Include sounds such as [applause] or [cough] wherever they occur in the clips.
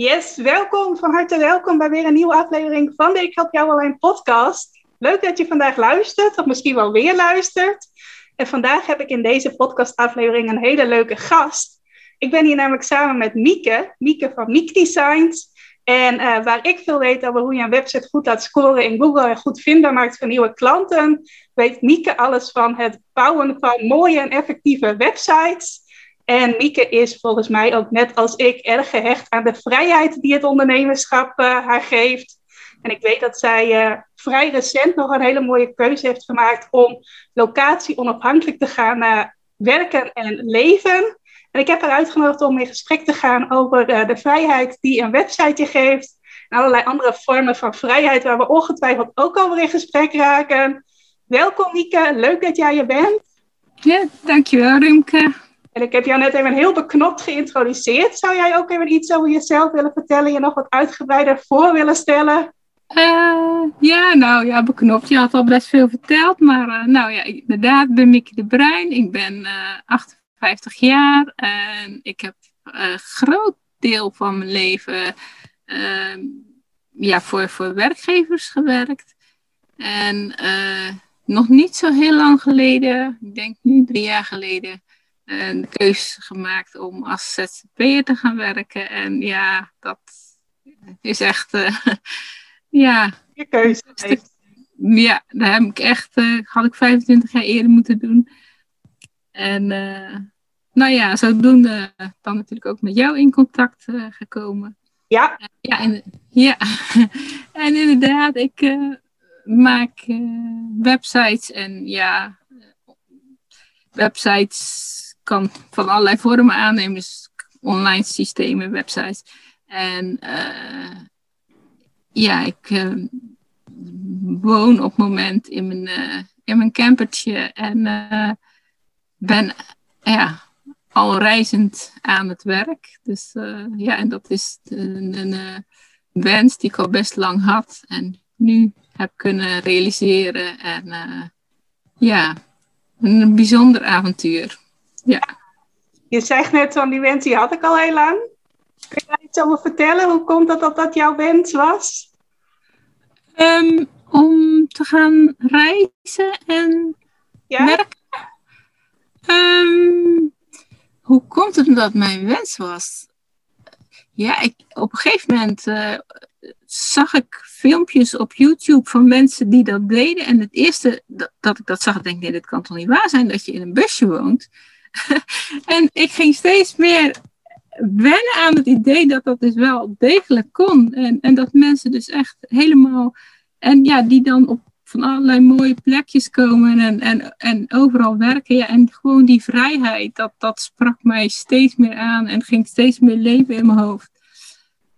Yes, welkom, van harte welkom bij weer een nieuwe aflevering van de Ik Help Jou Alleen podcast. Leuk dat je vandaag luistert, of misschien wel weer luistert. En vandaag heb ik in deze podcastaflevering een hele leuke gast. Ik ben hier namelijk samen met Mieke, Mieke van Miek Designs. En uh, waar ik veel weet over hoe je een website goed laat scoren in Google en goed vindbaar maakt voor nieuwe klanten, weet Mieke alles van het bouwen van mooie en effectieve websites. En Mieke is volgens mij ook net als ik erg gehecht aan de vrijheid die het ondernemerschap uh, haar geeft. En ik weet dat zij uh, vrij recent nog een hele mooie keuze heeft gemaakt om locatie onafhankelijk te gaan uh, werken en leven. En ik heb haar uitgenodigd om in gesprek te gaan over de vrijheid die een website je geeft. En allerlei andere vormen van vrijheid waar we ongetwijfeld ook over in gesprek raken. Welkom Mieke, leuk dat jij er bent. Ja, dankjewel Rimke. En ik heb jou net even heel beknopt geïntroduceerd. Zou jij ook even iets over jezelf willen vertellen? Je nog wat uitgebreider voor willen stellen? Uh, ja, nou ja, beknopt. Je had al best veel verteld. Maar uh, nou ja, inderdaad, ben Mieke de Bruin. Ik ben uh, 58 jaar. En ik heb een groot deel van mijn leven ehm, ja, voor, voor werkgevers gewerkt. En nog niet zo heel lang geleden, ik denk nu drie jaar geleden, een keuze gemaakt om als ZZP'er te gaan werken. En ja, dat is echt, uh, [laughs] ja. Je keuze. Ja, daar heb ik echt, uh, had ik 25 jaar eerder moeten doen. En uh, nou ja, zodoende dan natuurlijk ook met jou in contact gekomen. Ja. ja, en, ja. en [laughs] inderdaad, ik maak websites en ja, websites kan van allerlei vormen aannemen. Dus online systemen, websites. En uh, ja, ik uh, woon op het moment in mijn, uh, in mijn campertje en ben ja, al reizend aan het werk. Dus ja, en dat is een, een wens die ik al best lang had en nu heb kunnen realiseren. En ja, een bijzonder avontuur. Ja. Je zegt net van die wens, die had ik al heel lang. Kun je daar iets over vertellen? Hoe komt het dat dat jouw wens was? Um, om te gaan reizen en ja? werken. Um, hoe komt het dat mijn wens was? Ja, ik, op een gegeven moment uh, zag ik filmpjes op YouTube van mensen die dat deden. En het eerste dat, dat ik dat zag, denk ik, nee, dit kan toch niet waar zijn dat je in een busje woont. [laughs] en ik ging steeds meer wennen aan het idee dat dat dus wel degelijk kon. En, en dat mensen dus echt helemaal. En ja, die dan op van allerlei mooie plekjes komen en, en, en overal werken. Ja, en gewoon die vrijheid, dat, dat sprak mij steeds meer aan en ging steeds meer leven in mijn hoofd.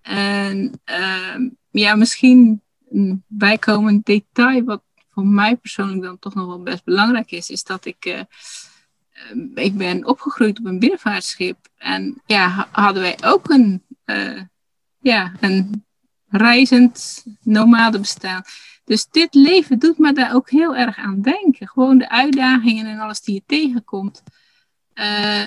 En uh, ja, misschien een bijkomend detail, wat voor mij persoonlijk dan toch nog wel best belangrijk is, is dat ik. Ehm, ik ben opgegroeid op een binnenvaartschip. En ja, hadden wij ook een, uh, ja, een reizend nomade bestaan. Dus dit leven doet me daar ook heel erg aan denken. Gewoon de uitdagingen en alles die je tegenkomt. Uh,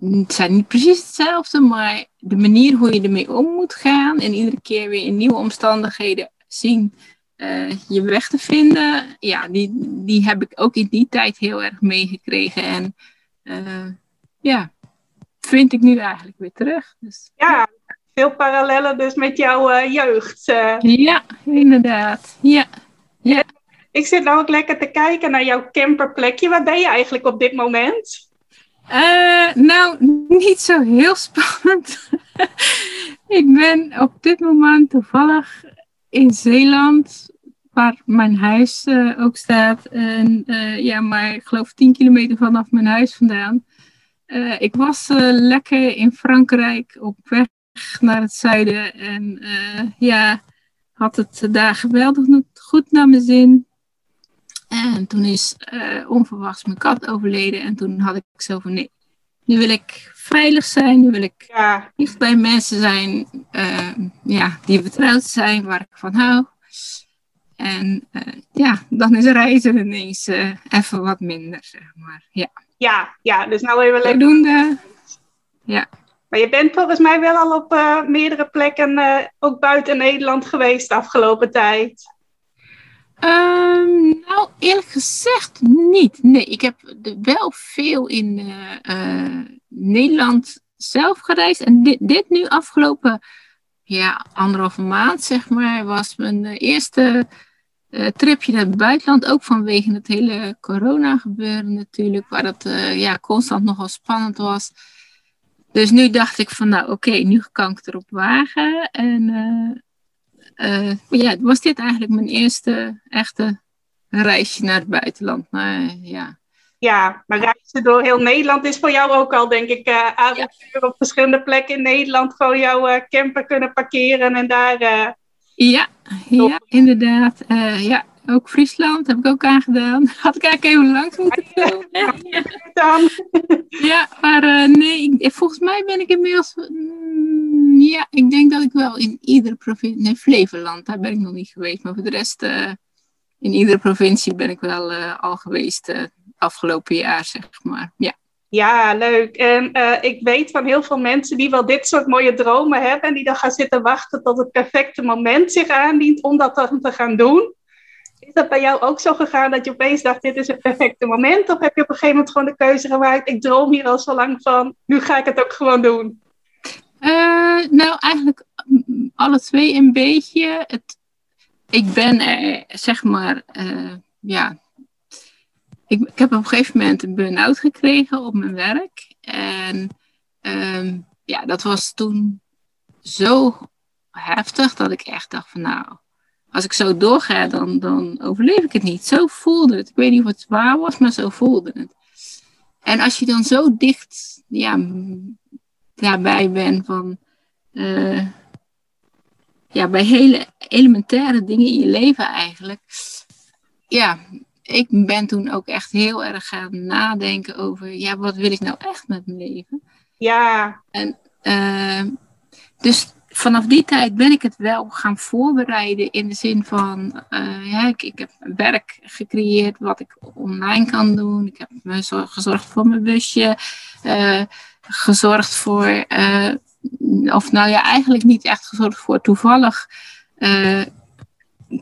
het zijn niet precies hetzelfde, maar de manier hoe je ermee om moet gaan en iedere keer weer in nieuwe omstandigheden zien uh, je weg te vinden, ja, die, die heb ik ook in die tijd heel erg meegekregen. En uh, ja, vind ik nu eigenlijk weer terug. Dus, ja, veel parallellen dus met jouw uh, jeugd. Ja, inderdaad. Ja. ja. Ik zit nou ook lekker te kijken naar jouw camperplekje. Waar ben je eigenlijk op dit moment? nou, niet zo heel spannend. [laughs] ik ben op dit moment toevallig in Zeeland, waar mijn huis uh, ook staat. En uh, ja, maar ik geloof 10 kilometer vanaf mijn huis vandaan. Uh, ik was lekker in Frankrijk op weg naar het zuiden. En ja, had het daar geweldig goed naar mijn zin. En toen is onverwachts mijn kat overleden. En toen had ik zo van nee, nu wil ik veilig zijn. Nu wil ik ja. dicht bij mensen zijn ja, die vertrouwd zijn, waar ik van hou. En uh, ja, dan is reizen ineens even wat minder, zeg maar. Ja, ja, ja dus nou even lekker. Zodoende, ja. Maar je bent volgens mij wel al op uh, meerdere plekken, ook buiten Nederland geweest de afgelopen tijd. Um, nou, eerlijk gezegd niet. Nee, ik heb wel veel in Nederland zelf gereisd. En dit, dit nu afgelopen ja, anderhalve maand, zeg maar, was mijn eerste tripje naar het buitenland. Ook vanwege het hele corona gebeuren natuurlijk, waar het ja, constant nogal spannend was. Dus nu dacht ik van, nou oké, nu kan ik erop wagen. En uh, ja, was dit eigenlijk mijn eerste echte reisje naar het buitenland. Nou, ja. ja, maar reizen door heel Nederland is voor jou ook al, denk ik, avontuur op verschillende plekken in Nederland. Gewoon jouw camper kunnen parkeren en daar... ja, ja, inderdaad. ja, ook Friesland heb ik ook aangedaan. [laughs] Had ik eigenlijk even langs moeten komen. Ja, [laughs] ja maar uh, nee, volgens mij ben ik inmiddels... Mm, ja, ik denk dat ik wel in iedere provincie... Nee, Flevoland, daar ben ik nog niet geweest. Maar voor de rest, uh, in iedere provincie ben ik wel al geweest afgelopen jaar, zeg maar. Ja. Ja, leuk. En ik weet van heel veel mensen die wel dit soort mooie dromen hebben en die dan gaan zitten wachten tot het perfecte moment zich aandient om dat dan te gaan doen. Is dat bij jou ook zo gegaan dat je opeens dacht, dit is het perfecte moment? Of heb je op een gegeven moment gewoon de keuze gemaakt, ik droom hier al zo lang van, nu ga ik het ook gewoon doen? Uh, nou, eigenlijk mm, alle twee een beetje. Het, ik ben zeg maar, uh, ja. Ik, ik, heb op een gegeven moment een burn-out gekregen op mijn werk. En um, ja, dat was toen zo heftig dat ik echt dacht van nou, als ik zo doorga, dan, dan overleef ik het niet. Zo voelde het. Ik weet niet of het waar was, maar zo voelde het. En als je dan zo dicht ja, daarbij bent van. Uh, ja, bij hele elementaire dingen in je leven eigenlijk. Ja, ik ben toen ook echt heel erg gaan nadenken over. Ja, wat wil ik nou echt met mijn leven? Ja. En. Uh, dus vanaf die tijd ben ik het wel gaan voorbereiden in de zin van, uh, ja, ik, ik, heb werk gecreëerd wat ik online kan doen. Ik heb me gezorgd voor mijn busje, uh, gezorgd voor, uh, of nou ja, eigenlijk niet echt gezorgd voor. Toevallig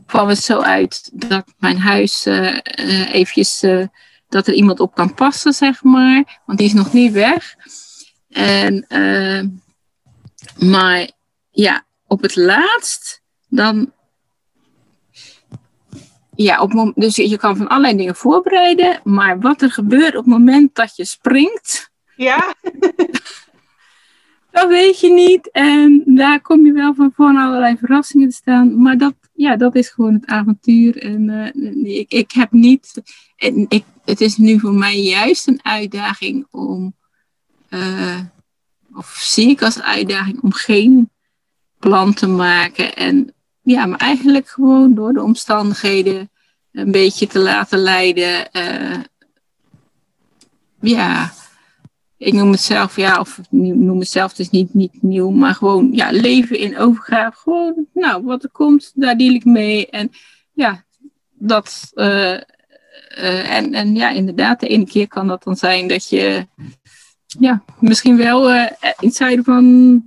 kwam het zo uit dat mijn huis eventjes, dat er iemand op kan passen, zeg maar. Want die is nog niet weg. En, maar ja, op het laatst, dan. Ja, op, dus je kan van allerlei dingen voorbereiden, maar wat er gebeurt op het moment dat je springt. Ja. [laughs] dat weet je niet. En daar kom je wel van voor allerlei verrassingen te staan. Maar dat, ja, dat is gewoon het avontuur. En uh, ik, ik heb niet. En ik, het is nu voor mij juist een uitdaging om. Uh, of zie ik als uitdaging om geen plan te maken. En ja, maar eigenlijk gewoon door de omstandigheden een beetje te laten leiden. Uh, ja, ik noem het zelf, ja, of noem het zelf, het is niet, niet nieuw, maar gewoon ja, leven in overgave. Gewoon, nou, wat er komt, daar deal ik mee. En ja, dat. Uh, en, en ja, inderdaad, de ene keer kan dat dan zijn dat je ja, misschien wel uh, iets zuiden van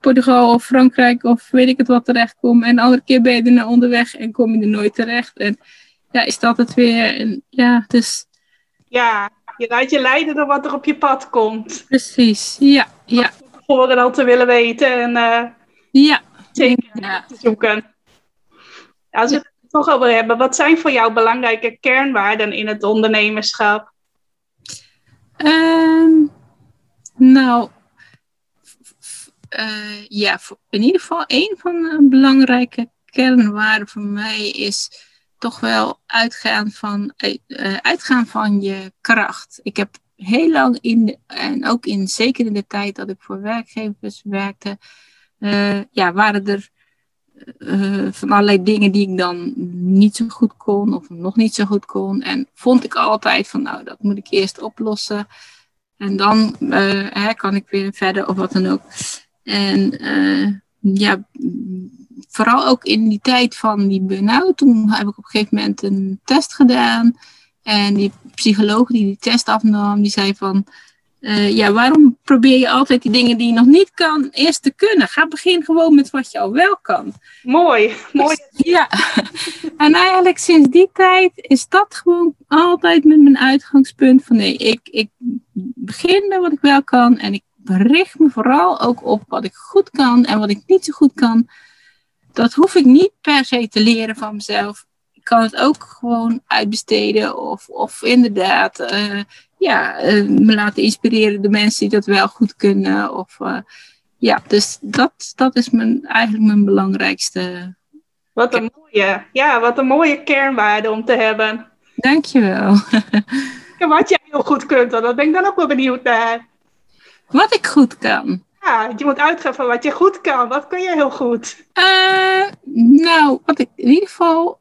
Portugal of Frankrijk of weet ik het wat terechtkom. En de andere keer ben je er naar onderweg en kom je er nooit terecht. En ja, is dat het weer. En, ja, dus... Ja, je laat je leiden door wat er op je pad komt. Precies, ja. ja. Voor al te willen weten en uh, ja. zeker ja. te zoeken. Als we het toch over hebben, wat zijn voor jou belangrijke kernwaarden in het ondernemerschap? Um, nou, uh, ja, in ieder geval een van de belangrijke kernwaarden voor mij is toch wel uitgaan van, uh, uitgaan van je kracht. Ik heb heel lang in, en ook in, zeker in de tijd dat ik voor werkgevers werkte, ja, waren er van allerlei dingen die ik dan niet zo goed kon of nog niet zo goed kon. En vond ik altijd van, nou, dat moet ik eerst oplossen. En dan hè, kan ik weer verder of wat dan ook. En ja, vooral ook in die tijd van die burn-out, toen heb ik op een gegeven moment een test gedaan. En die psycholoog die die test afnam, die zei van, uh, ja, waarom probeer je altijd die dingen die je nog niet kan, eerst te kunnen? Ga begin gewoon met wat je al wel kan. Mooi, mooi. ja, en eigenlijk sinds die tijd is dat gewoon altijd met mijn uitgangspunt van nee, ik, ik begin met wat ik wel kan en ik richt me vooral ook op wat ik goed kan en wat ik niet zo goed kan. Dat hoef ik niet per se te leren van mezelf. Ik kan het ook gewoon uitbesteden of, of inderdaad uh, ja, uh, me laten inspireren door mensen die dat wel goed kunnen. Of, uh, ja, dus dat, dat is mijn, eigenlijk mijn belangrijkste. Wat een mooie, ja, wat een mooie kernwaarde om te hebben. Dankjewel. [laughs] en wat jij heel goed kunt, dan ben ik dan ook wel benieuwd naar. Wat ik goed kan. Ja, je moet uitgaan van wat je goed kan. Wat kun je heel goed? Uh, nou, wat ik in ieder geval.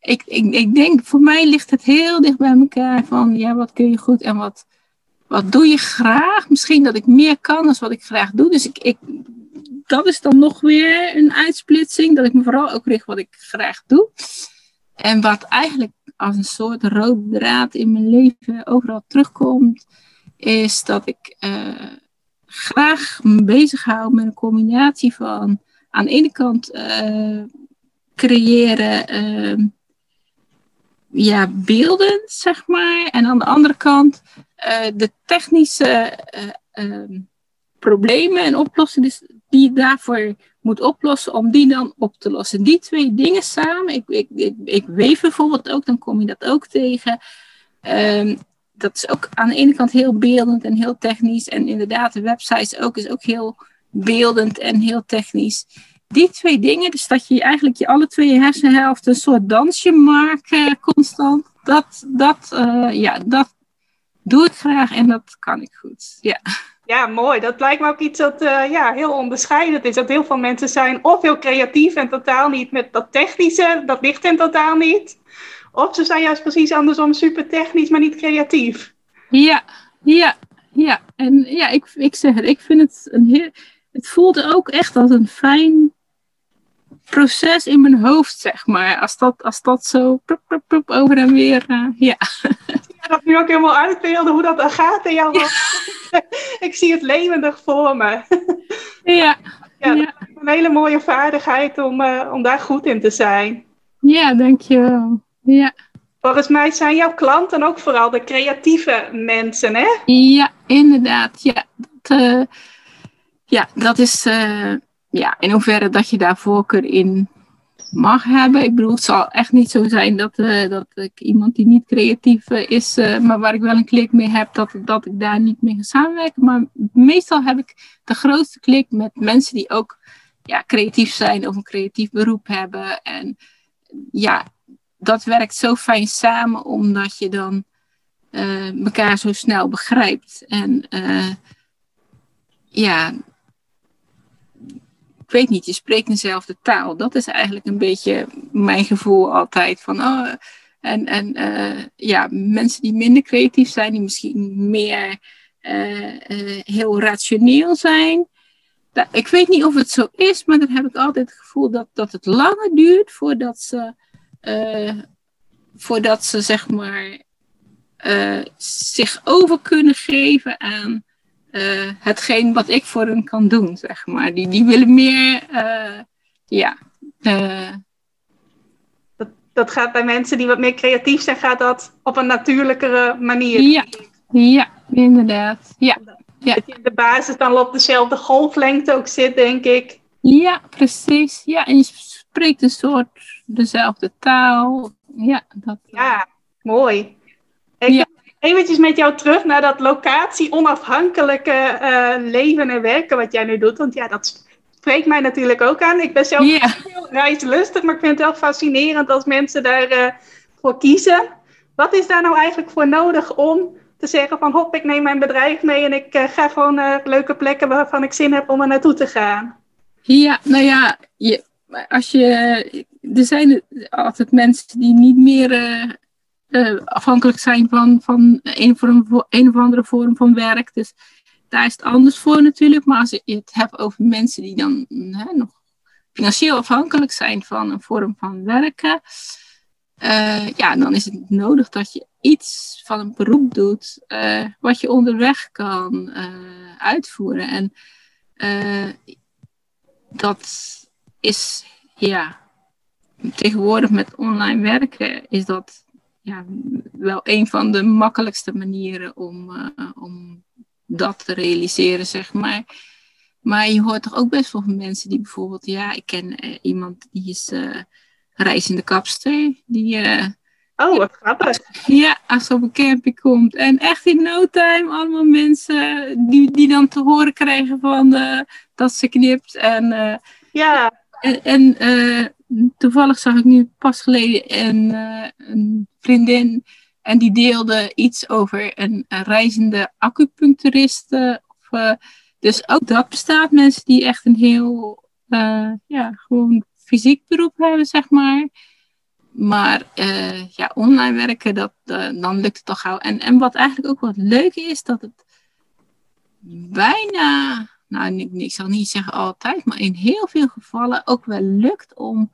Ik, ik, ik denk, voor mij ligt het heel dicht bij elkaar van ja, wat kun je goed en wat, wat doe je graag? Misschien dat ik meer kan dan wat ik graag doe. Dus ik, ik, dat is dan nog weer een uitsplitsing. Dat ik me vooral ook richt wat ik graag doe. En wat eigenlijk als een soort rode draad in mijn leven overal terugkomt, is dat ik uh, graag me bezighoud met een combinatie van aan de ene kant uh, creëren uh, ja, beelden, zeg maar, en aan de andere kant de technische ehm, problemen en oplossingen die je daarvoor moet oplossen, om die dan op te lossen. Die twee dingen samen, ik, ik, ik, ik weef bijvoorbeeld ook, dan kom je dat ook tegen. Um, dat is ook aan de ene kant heel beeldend en heel technisch. En inderdaad, de website ook, is ook heel beeldend en heel technisch. Die twee dingen, dus dat je eigenlijk je alle twee hersenhelften een soort dansje maakt uh, constant. Dat, dat, uh, ja, dat doe ik graag en dat kan ik goed. Ja. Ja, mooi. Dat lijkt me ook iets dat uh, ja, heel onderscheidend is. Dat heel veel mensen zijn of heel creatief en totaal niet met dat technische. Dat ligt hen totaal niet. Of ze zijn juist precies andersom, super technisch, maar niet creatief. Ja, ja, ja. En ja, ik, ik zeg het, ik vind het een heel. Het voelde ook echt als een fijn proces in mijn hoofd, zeg maar. Als dat, als dat zo prup, prup, prup, over en weer, uh, ja. Ik dat nu ook helemaal uitbeelden hoe dat dan gaat in jouw [laughs] ik zie het levendig voor me. ja. Ja, ja. een hele mooie vaardigheid om, uh, om daar goed in te zijn. Ja, dankjewel. Ja. Volgens mij zijn jouw klanten ook vooral de creatieve mensen, hè? Ja, inderdaad. Ja, dat, uh, ja, dat is uh, ja, in hoeverre dat je daar voorkeur in mag hebben. Ik bedoel, het zal echt niet zo zijn dat, uh, dat ik iemand die niet creatief is, maar waar ik wel een klik mee heb, dat, dat ik daar niet mee ga samenwerken. Maar meestal heb ik de grootste klik met mensen die ook ja, creatief zijn of een creatief beroep hebben. En ja, dat werkt zo fijn samen, omdat je dan uh, elkaar zo snel begrijpt. En uh, ja, ik weet niet, je spreekt dezelfde taal. Dat is eigenlijk een beetje mijn gevoel altijd. Van, oh, en en uh, ja, mensen die minder creatief zijn, die misschien meer heel rationeel zijn. Ik weet niet of het zo is, maar dan heb ik altijd het gevoel dat, dat het langer duurt voordat ze voordat ze zeg maar uh, zich over kunnen geven aan uh, hetgeen wat ik voor hen kan doen, zeg maar. Die, die willen meer, ja. Dat, dat gaat bij mensen die wat meer creatief zijn, gaat dat op een natuurlijkere manier. Ja, ja inderdaad. Ja. ja. Dat je in de basis dan op dezelfde golflengte ook zit, denk ik. Ja, precies. Ja, en je spreekt een soort dezelfde taal. Ja, dat... ja mooi. Ik ja. eventjes met jou terug naar dat locatie-onafhankelijke uh, leven en werken wat jij nu doet. Want ja, dat spreekt mij natuurlijk ook aan. Ik ben zelf ja. heel reislustig, maar ik vind het wel fascinerend als mensen daarvoor uh, voor kiezen. Wat is daar nou eigenlijk voor nodig om te zeggen van hop, ik neem mijn bedrijf mee en ik uh, ga gewoon naar leuke plekken waarvan ik zin heb om er naartoe te gaan? Ja, nou ja, je, als je, er zijn altijd mensen die niet meer uh, afhankelijk zijn van, van een, of andere vorm van werk. Dus daar is het anders voor natuurlijk. Maar als je het hebt over mensen die dan nog financieel afhankelijk zijn van een vorm van werken. Uh, ja, dan is het nodig dat je iets van een beroep doet wat je onderweg kan uitvoeren. En dat is, ja, tegenwoordig met online werken is dat ja, wel een van de makkelijkste manieren om, om dat te realiseren, zeg maar. Maar je hoort toch ook best wel van mensen die bijvoorbeeld, ja, ik ken uh, iemand die is uh, reizende kapster. Die, oh, wat grappig. [laughs] Ja, als ze op een camping komt. En echt in no time allemaal mensen die, die dan te horen krijgen van dat ze knipt. En, ja. En, en toevallig zag ik nu pas geleden een, een vriendin. En die deelde iets over een, reizende acupuncturist. of, dus ook dat bestaat. Mensen die echt een heel, ja, gewoon fysiek beroep hebben, zeg maar. Maar ja, online werken, dat, dan lukt het toch gauw. En, en wat eigenlijk ook wat leuk is, dat het bijna, nou ik, ik zal niet zeggen altijd, maar in heel veel gevallen ook wel lukt om,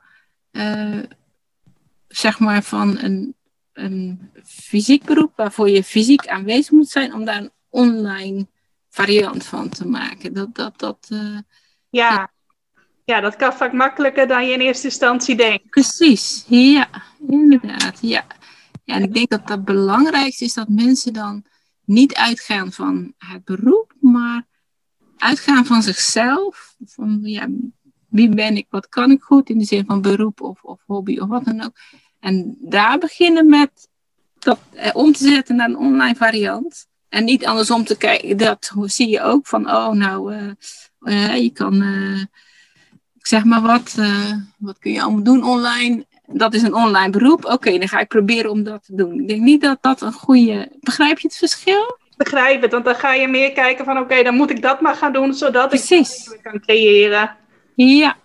zeg maar, van een, een fysiek beroep waarvoor je fysiek aanwezig moet zijn, om daar een online variant van te maken. Dat, dat, dat, uh, ja. ja, dat kan vaak makkelijker dan je in eerste instantie denkt. Precies, ja, inderdaad. Ja. ja, en ik denk dat het belangrijkste is dat mensen dan niet uitgaan van het beroep, maar uitgaan van zichzelf. Van ja, wie ben ik, wat kan ik goed in de zin van beroep of, of hobby of wat dan ook. En daar beginnen met dat eh, om te zetten naar een online variant. En niet andersom te kijken, dat zie je ook van, oh nou, uh, je kan, zeg maar wat, wat kun je allemaal doen online? Dat is een online beroep. Oké, dan ga ik proberen om dat te doen. Ik denk niet dat dat een goede, begrijp je het verschil? Ik begrijp het, want dan ga je meer kijken van, oké, dan moet ik dat maar gaan doen, zodat Precies. ik kan creëren. Ja,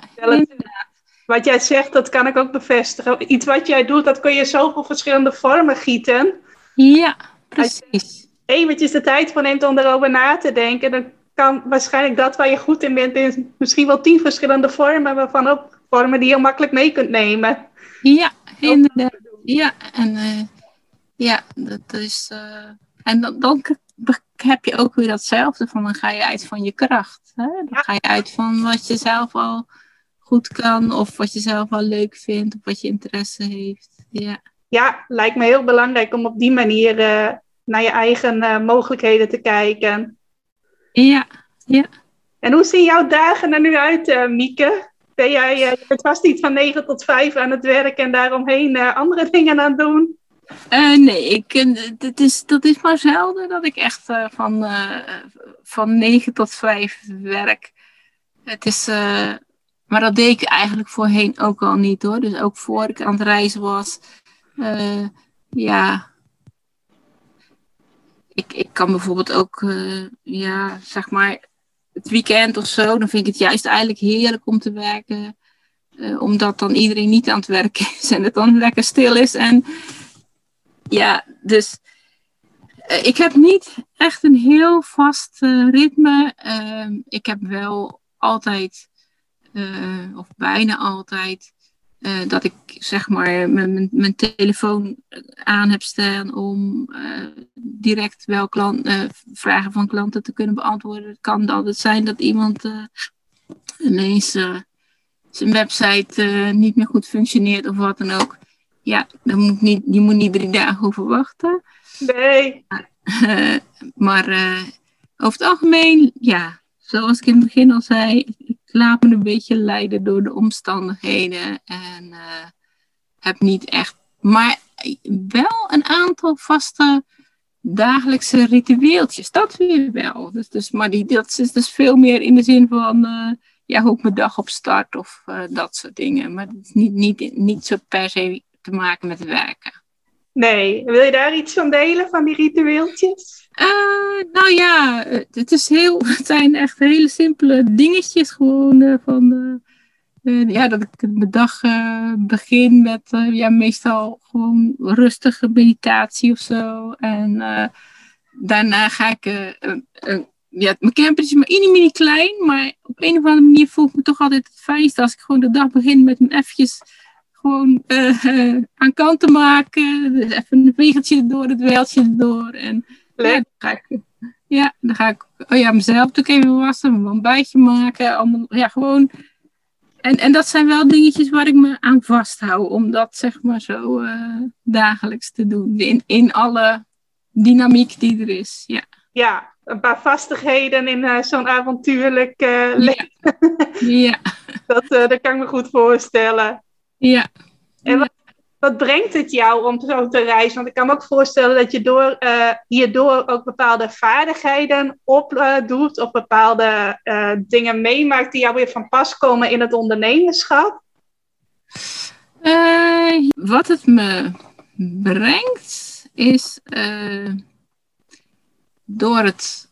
Wat jij zegt, dat kan ik ook bevestigen. Iets wat jij doet, dat kun je zoveel verschillende vormen gieten. Ja, precies eventjes de tijd voor neemt om erover na te denken, dan kan waarschijnlijk dat waar je goed in bent, in misschien wel tien verschillende vormen, waarvan ook vormen die je makkelijk mee kunt nemen. Ja, inderdaad. Ja, en uh, ja, dat is. Uh, en dan, dan, heb je ook weer datzelfde van dan ga je uit van je kracht. Hè? Dan ga je uit van wat je zelf al goed kan, of wat je zelf al leuk vindt, of wat je interesse heeft. Ja, ja lijkt me heel belangrijk om op die manier uh, naar je eigen uh, mogelijkheden te kijken. Ja, ja. En hoe zien jouw dagen er nu uit, uh, Mieke? Ben jij uh, het vast niet van 9 tot 5 aan het werk en daaromheen andere [laughs] dingen aan het doen? Nee, ik, dat, is, dat is maar zelden dat ik echt van, van 9 tot 5 werk. Het is, maar dat deed ik eigenlijk voorheen ook al niet hoor. Dus ook voor ik aan het reizen was. ja, ik, ik kan bijvoorbeeld ook, uh, ja, zeg maar, het weekend of zo, dan vind ik het juist eigenlijk heerlijk om te werken. Uh, omdat dan iedereen niet aan het werken [laughs] is en het dan lekker stil is. En ja, dus uh, ik heb niet echt een heel vast ritme. Ehm, ik heb wel altijd, of bijna altijd, dat ik zeg maar mijn, mijn telefoon aan heb staan om direct wel klant, vragen van klanten te kunnen beantwoorden. Het kan altijd zijn dat iemand ineens zijn website niet meer goed functioneert of wat dan ook. Ja, dan moet niet, je moet niet drie dagen hoeven wachten. Nee. maar over het algemeen, ja, zoals ik in het begin al zei, laat me een beetje leiden door de omstandigheden. En uh, heb niet echt. Maar wel een aantal vaste dagelijkse ritueeltjes. Dat weer wel. Dus, dus, maar die, dat is dus veel meer in de zin van. Ja, hoe ik mijn dag op start of uh, dat soort dingen. Maar het is niet, niet, niet zo per se te maken met werken. Nee. Wil je daar iets van delen, van die ritueeltjes? Uh, nou ja, het, is heel, [laughs] het zijn echt hele simpele dingetjes. Gewoon uh, van, uh, ja, dat ik mijn dag begin met ja, meestal gewoon rustige meditatie of zo. En daarna ga ik, ja, mijn camper is maar mini, mini klein. Maar op een of andere manier voel ik me toch altijd het fijnst als ik gewoon de dag begin met een eventjes gewoon aan kant te maken. Dus even een vegeltje erdoor, het weiltje erdoor. En ja, dan ga ik, ja, dan ga ik oh ja, mezelf natuurlijk even wassen, een ontbijtje maken. Allemaal, ja, gewoon. En, en dat zijn wel dingetjes waar ik me aan vasthoud, om dat zeg maar zo uh, dagelijks te doen. In, in alle dynamiek die er is. Ja, ja een paar vastigheden in uh, zo'n avontuurlijk uh, leven. [laughs] Ja. dat, dat kan ik me goed voorstellen. Ja. En wat, wat brengt het jou om zo te reizen? Want ik kan me ook voorstellen dat je door, uh, hierdoor ook bepaalde vaardigheden opdoet uh, of bepaalde uh, dingen meemaakt die jou weer van pas komen in het ondernemerschap. Eh, wat het me brengt is door het,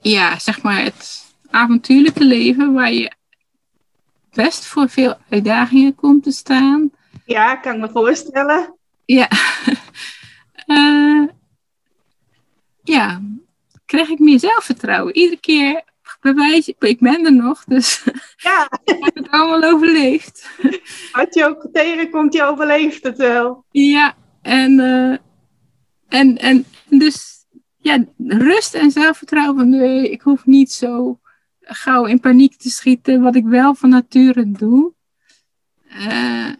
ja, zeg maar het avontuurlijke leven waar je best voor veel uitdagingen komt te staan ja, kan ik me voorstellen. Ja. Uh, [laughs] ja, krijg ik meer zelfvertrouwen. Iedere keer bewijs ik, ik ben er nog, dus [laughs] ja. ik heb het allemaal overleefd. [laughs] Wat je ook tegenkomt, je overleeft het wel. Ja, en, uh, en, en dus ja, rust en zelfvertrouwen nee, ik hoef niet zo gauw in paniek te schieten, wat ik wel van nature doe. Uh,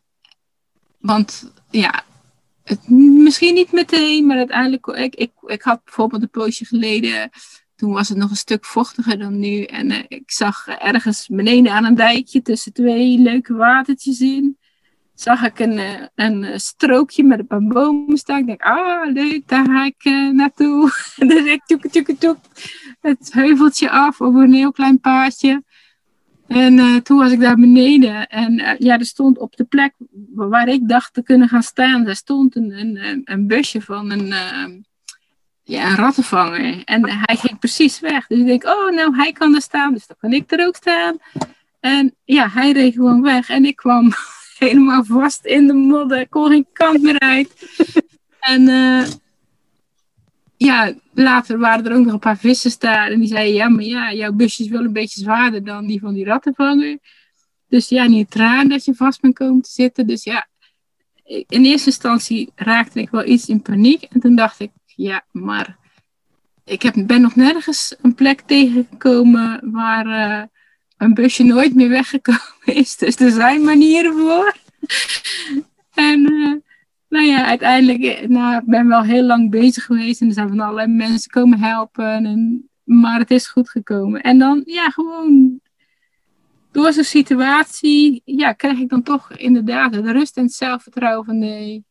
want ja, het, misschien niet meteen, maar uiteindelijk. Ik, ik, ik had bijvoorbeeld een poosje geleden. Toen was het nog een stuk vochtiger dan nu. En uh, ik zag ergens beneden aan een dijkje tussen twee leuke watertjes in. Zag ik een, uh, een strookje met een bomen staan. Ik denk, ah leuk, daar ga ik uh, naartoe. [laughs] dan ik toek, toek, toek, het heuveltje af over een heel klein paadje. En toen was ik daar beneden en ja, er stond op de plek waar ik dacht te kunnen gaan staan, daar stond een, een, een busje van een, uh, ja, een rattenvanger. En hij ging precies weg. Dus ik denk, oh nou, hij kan er staan, dus dan kan ik er ook staan. En ja, hij reed gewoon weg en ik kwam helemaal vast in de modder, ik kon geen kant meer uit. [laughs] en ja, later waren er ook nog een paar vissers daar. En die zeiden, ja, maar ja, jouw busje is wel een beetje zwaarder dan die van die rattenvanger. Dus ja, niet traan dat je vast bent komen te zitten. Dus ja, in eerste instantie raakte ik wel iets in paniek. En toen dacht ik, ja, maar ik heb, ben nog nergens een plek tegengekomen waar uh, een busje nooit meer weggekomen is. Dus er zijn manieren voor. en uh, nou ja, uiteindelijk, eh, nou, ik ben wel heel lang bezig geweest en er zijn van allerlei mensen komen helpen. En, maar het is goed gekomen. En dan, ja, gewoon door zo'n situatie, ja, krijg ik dan toch inderdaad de rust en het zelfvertrouwen van nee,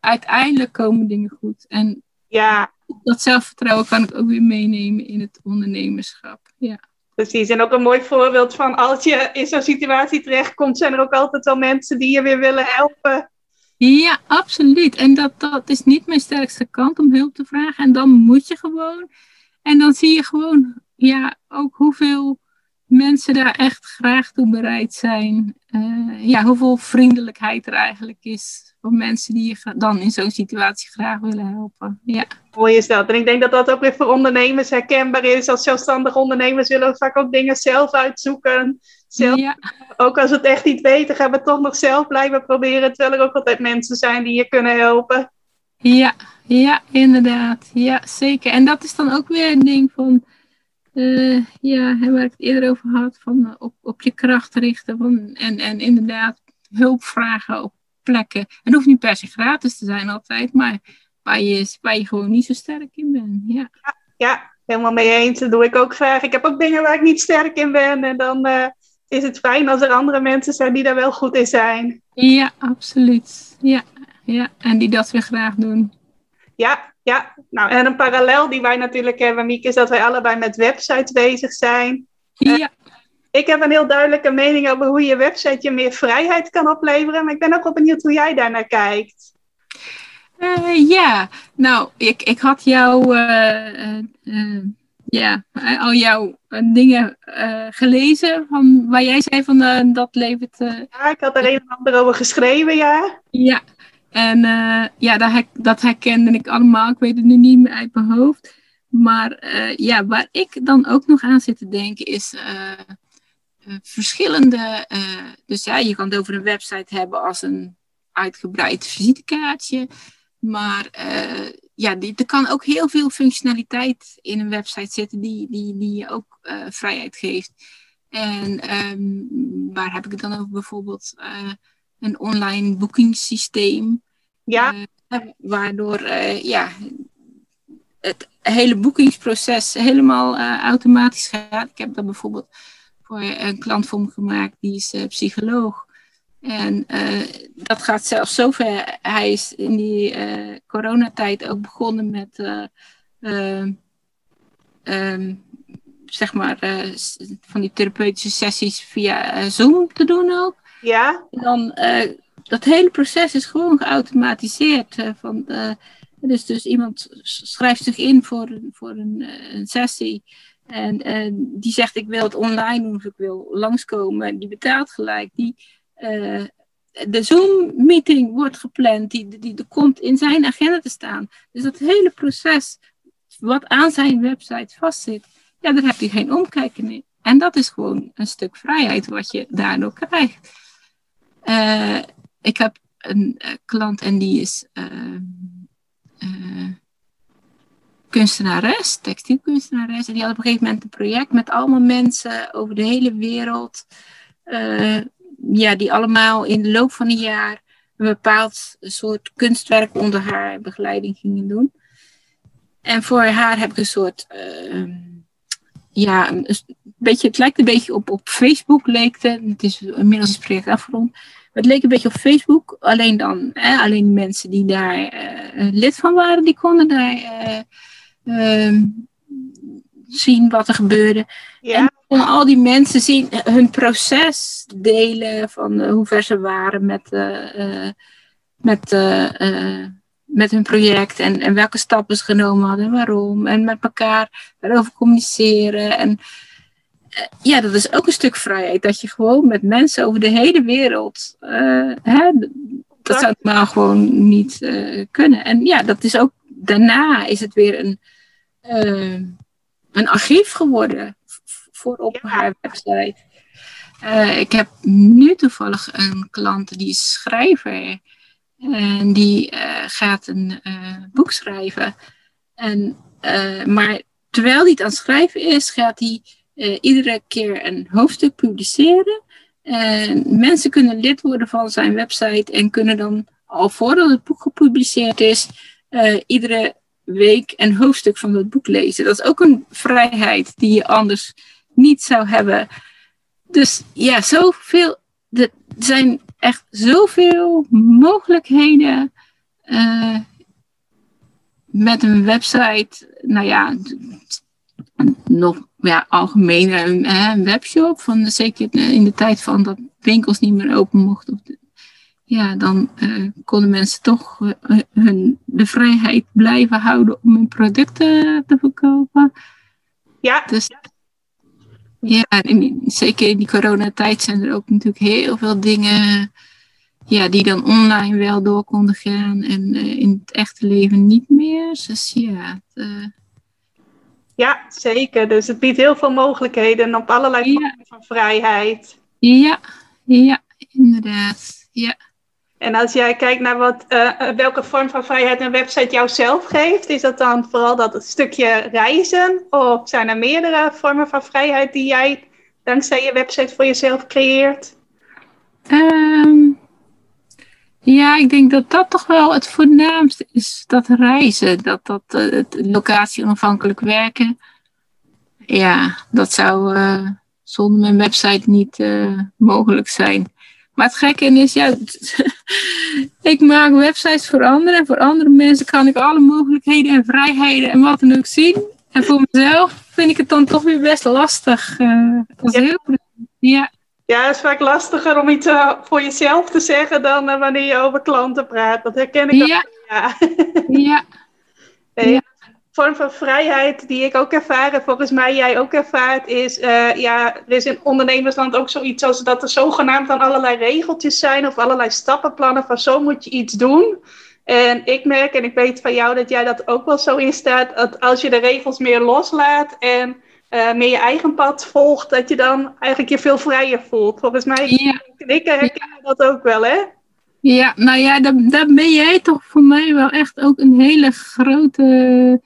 uiteindelijk komen dingen goed. En ja. dat zelfvertrouwen kan ik ook weer meenemen in het ondernemerschap. Ja. Precies, en ook een mooi voorbeeld van als je in zo'n situatie terechtkomt, zijn er ook altijd wel mensen die je weer willen helpen. Ja, absoluut. En dat, dat is niet mijn sterkste kant om hulp te vragen. En dan moet je gewoon. En dan zie je gewoon, ja, ook hoeveel mensen daar echt graag toe bereid zijn. Uh, ja, hoeveel vriendelijkheid er eigenlijk is voor mensen die je dan in zo'n situatie graag willen helpen. Ja. Mooi is dat. En ik denk dat dat ook weer voor ondernemers herkenbaar is. Als zelfstandige ondernemers willen we vaak ook dingen zelf uitzoeken. Zelf, ja. Ook als we het echt niet weten, gaan we toch nog zelf blijven proberen. Terwijl er ook altijd mensen zijn die je kunnen helpen. Ja, ja, inderdaad. Ja, zeker. En dat is dan ook weer een ding van uh, ja, waar ik het eerder over had, van uh, op, op je kracht richten van, en, en inderdaad hulp vragen op plekken. Het hoeft niet per se gratis te zijn altijd, maar waar je, waar je gewoon niet zo sterk in bent. Ja, ja, ja helemaal mee eens. Dat doe ik ook graag. Ik heb ook dingen waar ik niet sterk in ben en dan uh, is het fijn als er andere mensen zijn die daar wel goed in zijn. Ja, absoluut. Ja, ja. en die dat weer graag doen. Ja, ja, nou en een parallel die wij natuurlijk hebben, Miek, is dat wij allebei met websites bezig zijn. Ja. Uh, ik heb een heel duidelijke mening over hoe je website je meer vrijheid kan opleveren, maar ik ben ook wel benieuwd hoe jij daar naar kijkt. Uh, ja, nou, ik, ik had jou, uh, uh, ja, al jouw dingen gelezen van waar jij zei van dat levert. ja, ik had er een en ander over geschreven, ja. Ja, en ja, dat, dat herkende ik allemaal. Ik weet het nu niet meer uit mijn hoofd. Maar ja, waar ik dan ook nog aan zit te denken is verschillende. dus ja, je kan het over een website hebben als een uitgebreid visitekaartje. Maar ja, die, er kan ook heel veel functionaliteit in een website zitten die, die, die je ook vrijheid geeft. En um, waar heb ik het dan over? Bijvoorbeeld een online boekingssysteem. Ja. waardoor ja, het hele boekingsproces helemaal automatisch gaat. Ik heb dat bijvoorbeeld voor een klant voor me gemaakt, die is psycholoog. En dat gaat zelfs zover. Hij is in die coronatijd ook begonnen met, um, zeg maar, van die therapeutische sessies via Zoom te doen ook. Ja. En dan, dat hele proces is gewoon geautomatiseerd. van, dus, dus iemand schrijft zich in voor, voor een, een sessie. En die zegt, ik wil het online doen of ik wil langskomen. Die betaalt gelijk. Die de Zoom-meeting wordt gepland, die, die, die komt in zijn agenda te staan. Dus dat hele proces wat aan zijn website vastzit, ja, daar heb je geen omkijken meer. En dat is gewoon een stuk vrijheid wat je daardoor krijgt. Uh, ik heb een uh, klant en die is kunstenares, textielkunstenares. En die had op een gegeven moment een project met allemaal mensen over de hele wereld ja, die allemaal in de loop van een jaar een bepaald soort kunstwerk onder haar begeleiding gingen doen. En voor haar heb ik een soort, uh, ja, een beetje, het lijkt een beetje op, op Facebook leek het. Het is inmiddels het project afgerond. Het leek een beetje op Facebook, alleen dan, hè, alleen mensen die daar uh, lid van waren, die konden daar uh, zien wat er gebeurde. Ja kon al die mensen zien hun proces delen van hoe ver ze waren met, met, met hun project en, en welke stappen ze genomen hadden en waarom. En met elkaar daarover communiceren. En ja, dat is ook een stuk vrijheid. Dat je gewoon met mensen over de hele wereld. Hè, dat zou maar gewoon niet kunnen. En ja, dat is ook. Daarna is het weer een, een archief geworden voor op haar website. Ik heb nu toevallig een klant die is schrijver. En die gaat een boek schrijven. En, maar terwijl hij het aan het schrijven is, gaat hij iedere keer een hoofdstuk publiceren. En mensen kunnen lid worden van zijn website en kunnen dan, al voordat het boek gepubliceerd is, iedere week een hoofdstuk van het boek lezen. Dat is ook een vrijheid die je anders niet zou hebben. Dus ja, zoveel. Er zijn echt zoveel mogelijkheden uh, met een website. Nou ja, nog ja, algemeen een webshop. Van, zeker in de tijd van dat winkels niet meer open mochten. Ja, dan uh, konden mensen toch uh, hun, de vrijheid blijven houden om hun producten te verkopen. Ja. Dus ja, in, zeker in die coronatijd zijn er ook natuurlijk heel veel dingen ja, die dan online wel door konden gaan en uh, in het echte leven niet meer. Dus ja. Het. Ja, zeker. Dus het biedt heel veel mogelijkheden op allerlei vormen van vrijheid. Ja, ja, inderdaad. Ja. En als jij kijkt naar wat, uh, welke vorm van vrijheid een website jou zelf geeft, is dat dan vooral dat stukje reizen? Of zijn er meerdere vormen van vrijheid die jij dankzij je website voor jezelf creëert? Um, ja, ik denk dat dat toch wel het voornaamste is. Dat reizen, dat, dat uh, het locatie onafhankelijk werken. Ja, dat zou uh, zonder mijn website niet mogelijk zijn. Maar het gekke is, ja, [laughs] ik maak websites voor anderen. En voor andere mensen kan ik alle mogelijkheden en vrijheden en wat dan ook zien. En voor mezelf vind ik het dan toch weer best lastig. Dat is heel ja. Ja, het is vaak lastiger om iets uh, voor jezelf te zeggen dan uh, wanneer je over klanten praat. Dat herken ik ja. Ja. [laughs] Ja. Nee, Ja. Een vorm van vrijheid die ik ook ervaar en volgens mij jij ook ervaart is, eh, ja, er is in ondernemersland ook zoiets als dat er zogenaamd dan allerlei regeltjes zijn of allerlei stappenplannen van zo moet je iets doen. En ik merk, en ik weet van jou dat jij dat ook wel zo instaat, dat als je de regels meer loslaat en meer je eigen pad volgt, dat je dan eigenlijk je veel vrijer voelt. Volgens mij, Ja. ik herken dat ook wel, hè? Ja, nou ja, daar, daar ben jij toch voor mij wel echt ook een hele grote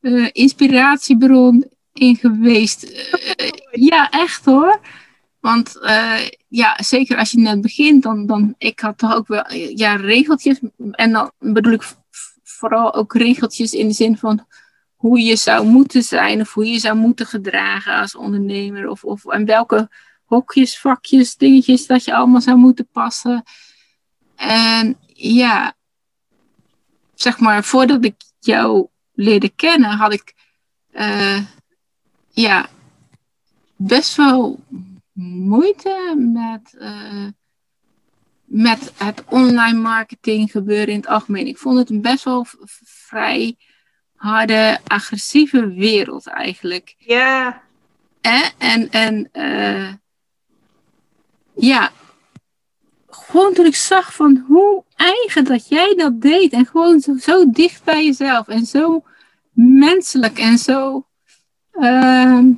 eh, inspiratiebron in geweest. Eh, ja, echt hoor. Want ja, zeker als je net begint, dan, dan ik had toch ook wel ja, regeltjes. En dan bedoel ik vooral ook regeltjes in de zin van hoe je zou moeten zijn of hoe je zou moeten gedragen als ondernemer. Of, of en welke hokjes, vakjes, dingetjes dat je allemaal zou moeten passen. En ja, zeg maar, voordat ik jou leerde kennen, had ik eh, ja, best wel moeite met, eh, met het online marketing gebeuren in het algemeen. Ik vond het best wel vrij harde, agressieve wereld eigenlijk. Ja? En, en eh, ja, gewoon toen ik zag van hoe eigen dat jij dat deed. En gewoon zo, zo dicht bij jezelf. En zo menselijk en zo, ehm,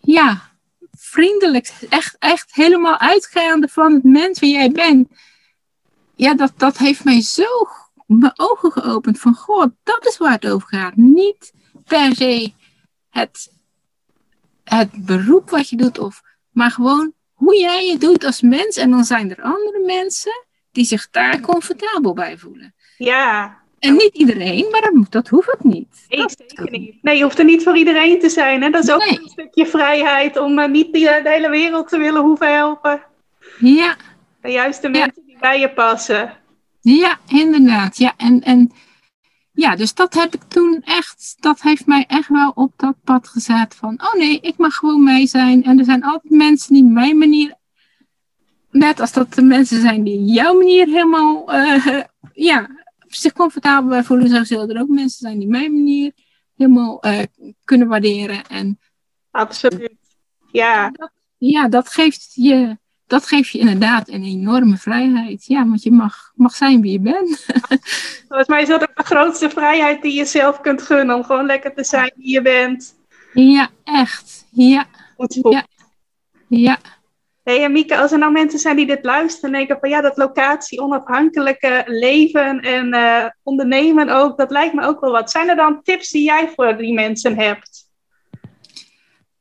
ja, vriendelijk. Echt, echt helemaal uitgaande van het mens wie jij bent. Ja, dat, dat heeft mij zo mijn ogen geopend van, god, dat is waar het over gaat. Niet per se het het beroep wat je doet, of, maar gewoon hoe jij het doet als mens. En dan zijn er andere mensen die zich daar comfortabel bij voelen. ja. En niet iedereen, maar dat, dat hoeft ook niet. Nee, Dat- zeker niet. Nee, je hoeft er niet voor iedereen te zijn. Hè? Dat is ook Nee. een stukje vrijheid om eh, niet eh, de hele wereld te willen hoeven helpen. Ja, de mensen die bij je passen. Ja, inderdaad. Ja, en, en ja, dus dat heb ik toen echt, dat heeft mij echt wel op dat pad gezet van, oh nee, ik mag gewoon mij zijn. En er zijn altijd mensen die mijn manier, net als dat de mensen zijn die jouw manier helemaal, eh, ja, zich comfortabel bij voelen, zo zullen er ook mensen zijn die mijn manier helemaal eh, kunnen waarderen. En Absoluut. Ja, ja, dat geeft je, dat geeft je inderdaad een enorme vrijheid. Ja, want je mag, mag zijn wie je bent. [laughs] volgens mij is dat ook de grootste vrijheid die je zelf kunt gunnen. Om gewoon lekker te zijn wie je bent. Ja, echt. Ja, Goed. Ja. ja. Hey, en Mieke, als er nou mensen zijn die dit luisteren en denken van ja, dat locatie onafhankelijke leven en eh, ondernemen ook, dat lijkt me ook wel wat. Zijn er dan tips die jij voor die mensen hebt?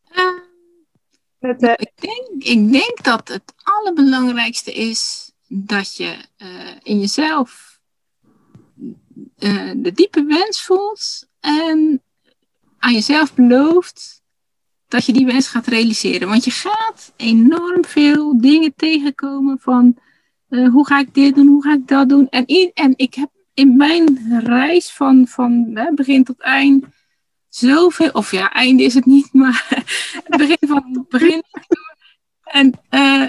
Eh, Met, eh, ik, denk, ik denk dat het allerbelangrijkste is dat je eh, in jezelf eh, de diepe wens voelt en aan jezelf belooft dat je die wens gaat realiseren. Want je gaat enorm veel dingen tegenkomen van hoe ga ik dit doen, hoe ga ik dat doen. En, en ik heb in mijn reis van, van hè, begin tot eind zoveel, of ja, einde is het niet, maar [laughs] begin van begin. En eh,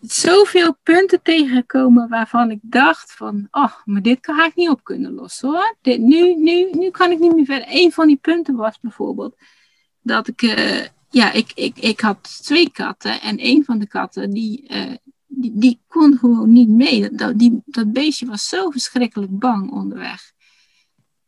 zoveel punten tegengekomen waarvan ik dacht van, oh, maar dit ga ik niet op kunnen lossen hoor. Dit, nu, nu, nu kan ik niet meer verder. Een van die punten was bijvoorbeeld dat ik, eh, ja, ik, ik, ik had twee katten en een van de katten die, eh, die, die kon gewoon niet mee. Dat, die, dat beestje was zo verschrikkelijk bang onderweg.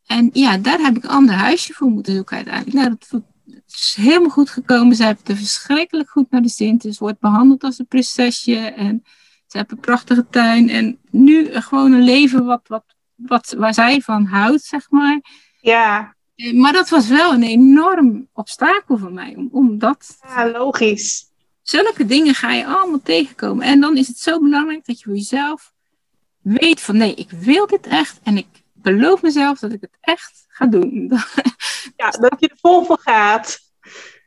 En ja, daar heb ik een ander huisje voor moeten zoeken uiteindelijk. Nou, dat, het is helemaal goed gekomen. Ze hebben er verschrikkelijk goed naar de zin. Ze wordt behandeld als een prinsesje. En ze hebben een prachtige tuin. En nu gewoon een leven wat, wat, wat, waar zij van houdt, zeg maar. ja, Eh, Maar dat was wel een enorm obstakel voor mij. Om, om dat, ja, logisch. zulke dingen ga je allemaal tegenkomen. En dan is het zo belangrijk dat je voor jezelf weet van nee, ik wil dit echt. En ik beloof mezelf dat ik het echt ga doen. [laughs] Ja, dat je er vol voor gaat.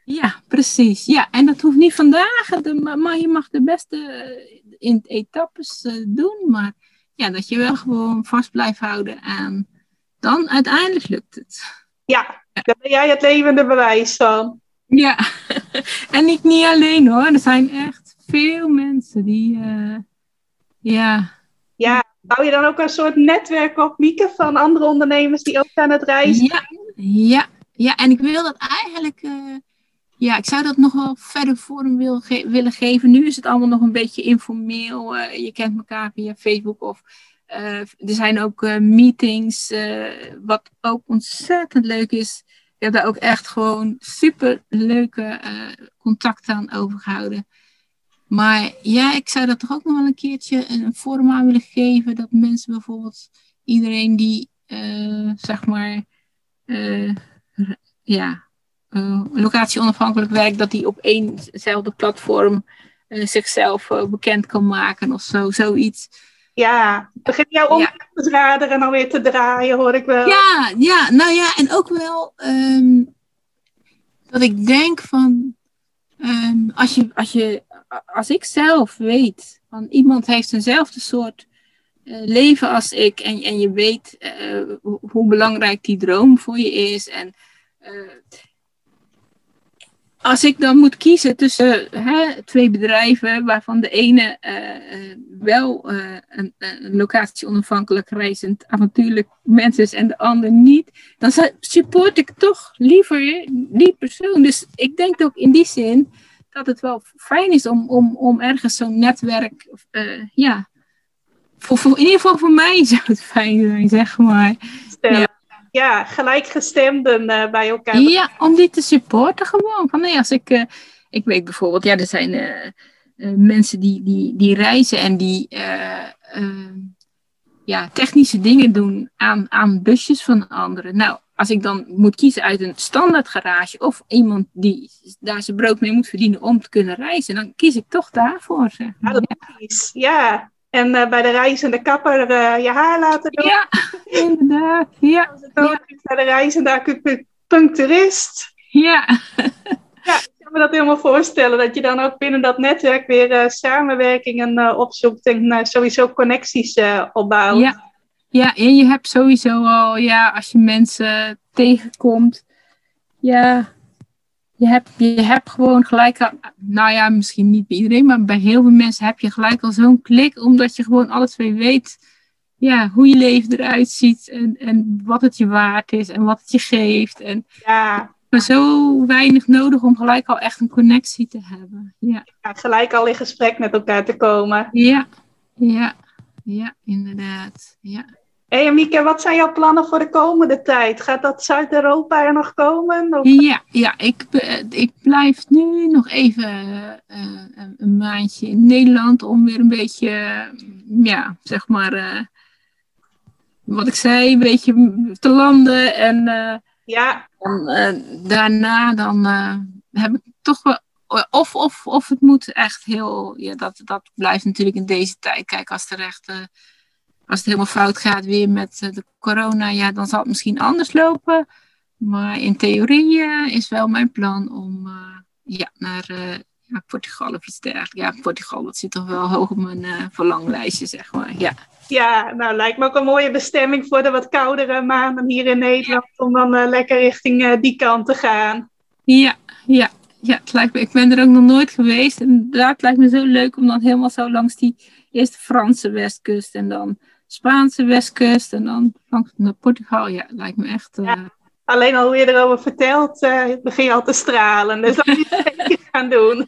Ja, precies. Ja, en dat hoeft niet vandaag, de- maar je mag de beste eh, in etappes eh, doen. Maar ja, dat je wel gewoon vast blijft houden aan. Dan uiteindelijk lukt het. Ja, daar ben jij het levende bewijs van. Ja, [laughs] en ik niet alleen hoor. Er zijn echt veel mensen die, eh, ja, Ja, Bouw je dan ook een soort netwerk op, Mieke, van andere ondernemers die ook aan het reizen Ja, ja, ja. en ik wil dat eigenlijk... eh, ja, ik zou dat nog wel verder vorm wil ge- willen geven. Nu is het allemaal nog een beetje informeel. eh, je kent elkaar via Facebook of... eh, er zijn ook meetings, wat ook ontzettend leuk is. Ik heb daar ook echt gewoon super leuke contacten aan overgehouden. Maar ja, ik zou dat toch ook nog wel een keertje een vorm aan willen geven. Dat mensen bijvoorbeeld, iedereen die eh, zeg maar, eh, ja, eh, locatie onafhankelijk werkt, dat die op éénzelfde platform zichzelf bekend kan maken of zo, zoiets. Ja, begin jouw omzetradar en alweer te draaien, hoor ik wel. Ja, ja, nou ja, en ook wel ehm, dat ik denk van, ehm, als, je, als, je, als ik zelf weet, van iemand heeft eenzelfde soort eh, leven als ik, en, en je weet eh, hoe, belangrijk die droom voor je is, en eh, als ik dan moet kiezen tussen hè, twee bedrijven, waarvan de ene wel een, een locatie onafhankelijk reizend avontuurlijk mens is en de ander niet, dan support ik toch liever die persoon. Dus ik denk ook in die zin dat het wel fijn is om, om, om ergens zo'n netwerk, eh, ja, voor, voor, in ieder geval voor mij [laughs] zou het fijn zijn, zeg maar. Ja. Ja, gelijkgestemden eh, bij elkaar. Ja, om die te supporten gewoon. Van nee, als ik, eh, ik weet bijvoorbeeld, ja, er zijn mensen die, die, die reizen en die ja, technische dingen doen aan, aan busjes van anderen. Nou, als ik dan moet kiezen uit een standaard garage of iemand die daar zijn brood mee moet verdienen om te kunnen reizen, dan kies ik toch daarvoor. Zeg. Ja, maar. ja. En eh, bij de reizende kapper eh, je haar laten doen. Ja, [laughs] inderdaad. Ja, Als het ook is bij de reizende acupuncturist. [laughs] ja. Ik kan me dat helemaal voorstellen. Dat je dan ook binnen dat netwerk weer eh, samenwerkingen opzoekt. En sowieso connecties opbouwt. Ja. Ja, en je hebt sowieso al, ja, als je mensen tegenkomt, ja, je hebt, je hebt gewoon gelijk al, nou ja, misschien niet bij iedereen, maar bij heel veel mensen heb je gelijk al zo'n klik, omdat je gewoon alle twee weet, ja, hoe je leven eruit ziet en, en wat het je waard is en wat het je geeft. En Ja, maar zo weinig nodig om gelijk al echt een connectie te hebben. Ja, ja, gelijk al in gesprek met elkaar te komen. ja, ja, ja inderdaad. Ja. Hé, hey, Mieke, wat zijn jouw plannen voor de komende tijd? Gaat dat Zuid-Europa er nog komen? Of... Ja, ja ik, be- ik blijf nu nog even eh, een- maandje in Nederland om weer een beetje, eh, ja, zeg maar, eh, wat ik zei, een beetje te landen. En eh, Ja, dan, eh, daarna dan eh, heb ik toch wel, of, of, of het moet echt heel, ja, dat, dat blijft natuurlijk in deze tijd. Kijk, als echt, eh, als het helemaal fout gaat weer met eh, de corona, ja, dan zal het misschien anders lopen. Maar in theorie eh, is wel mijn plan om eh, ja, naar ja, Portugal of iets dergelijks. Ja, Portugal, dat zit toch wel hoog op mijn verlanglijstje, zeg maar. Ja, ja, nou lijkt me ook een mooie bestemming voor de wat koudere maanden hier in Nederland. Om dan lekker richting die kant te gaan. ja, ja. Ja, het lijkt me, ik ben er ook nog nooit geweest. En het lijkt me zo leuk om dan helemaal zo langs die eerst de Franse westkust en dan Spaanse westkust en dan langs naar Portugal. Ja, lijkt me echt. eh, Ja. Alleen al hoe je erover vertelt, eh, begin je al te stralen. Dus dat moet je [laughs] gaan doen.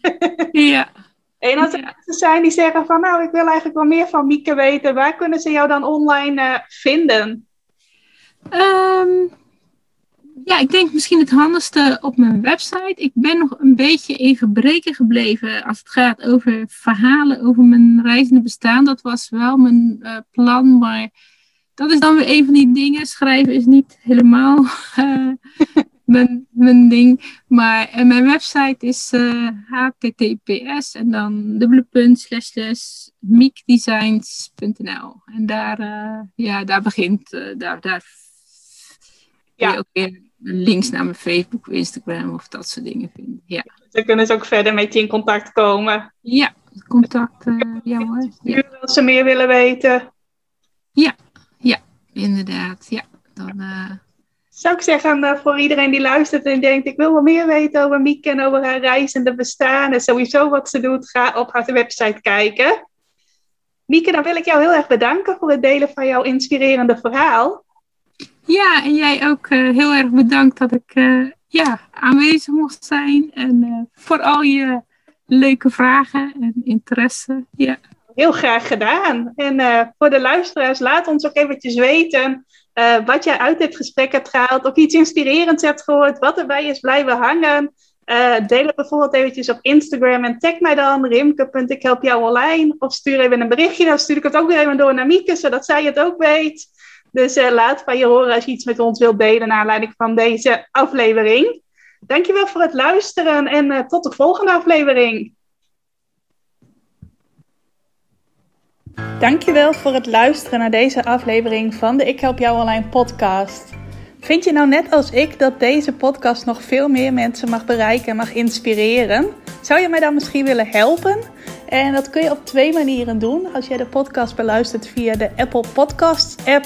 ja. [laughs] En als er Ja. mensen zijn die zeggen van nou, ik wil eigenlijk wel meer van Mieke weten, waar kunnen ze jou dan online eh, vinden? Ehm, ja, ik denk misschien het handigste op mijn website. Ik ben nog een beetje in gebreken gebleven als het gaat over verhalen over mijn reizende bestaan. Dat was wel mijn eh, plan, maar dat is dan weer een van die dingen. Schrijven is niet helemaal [laughs] eh, mijn, mijn ding. Maar eh, mijn website is https en dan dubbele punt slash slash miekdesigns.nl. En daar, ja, daar begint, daar, daar Ja. ook weer links naar mijn Facebook of Instagram of dat soort dingen vinden. Ja, Dan kunnen ze ook verder met je in contact komen. ja contact, eh, ja hoor. Ja, Als ze meer willen weten. inderdaad. Ja, dan, eh, Zou ik zeggen eh, voor iedereen die luistert en denkt ik wil wel meer weten over Mieke en over haar reizende bestaan en sowieso wat ze doet, ga op haar website kijken. Mieke, dan wil ik jou heel erg bedanken voor het delen van jouw inspirerende verhaal. Ja, en jij ook heel erg bedankt dat ik ja, aanwezig mocht zijn. En voor al je leuke vragen en interesse. Ja. Heel graag gedaan. En voor de luisteraars, laat ons ook eventjes weten uh, wat jij uit dit gesprek hebt gehaald, of iets inspirerends hebt gehoord, wat erbij is blijven hangen. Uh, deel het bijvoorbeeld eventjes op Instagram en tag mij dan, rimke.ikhelpjouonline. Of stuur even een berichtje, dan stuur ik het ook weer even door naar Mieke, zodat zij het ook weet. Dus uh, laat van je horen als je iets met ons wilt delen naar aanleiding van deze aflevering. Dankjewel voor het luisteren en tot de volgende aflevering. Dankjewel voor het luisteren naar deze aflevering van de Ik Help Jou Online podcast. Vind je nou net als ik dat deze podcast nog veel meer mensen mag bereiken en mag inspireren? Zou je mij dan misschien willen helpen? En dat kun je op twee manieren doen. Als jij de podcast beluistert via de Apple Podcasts app,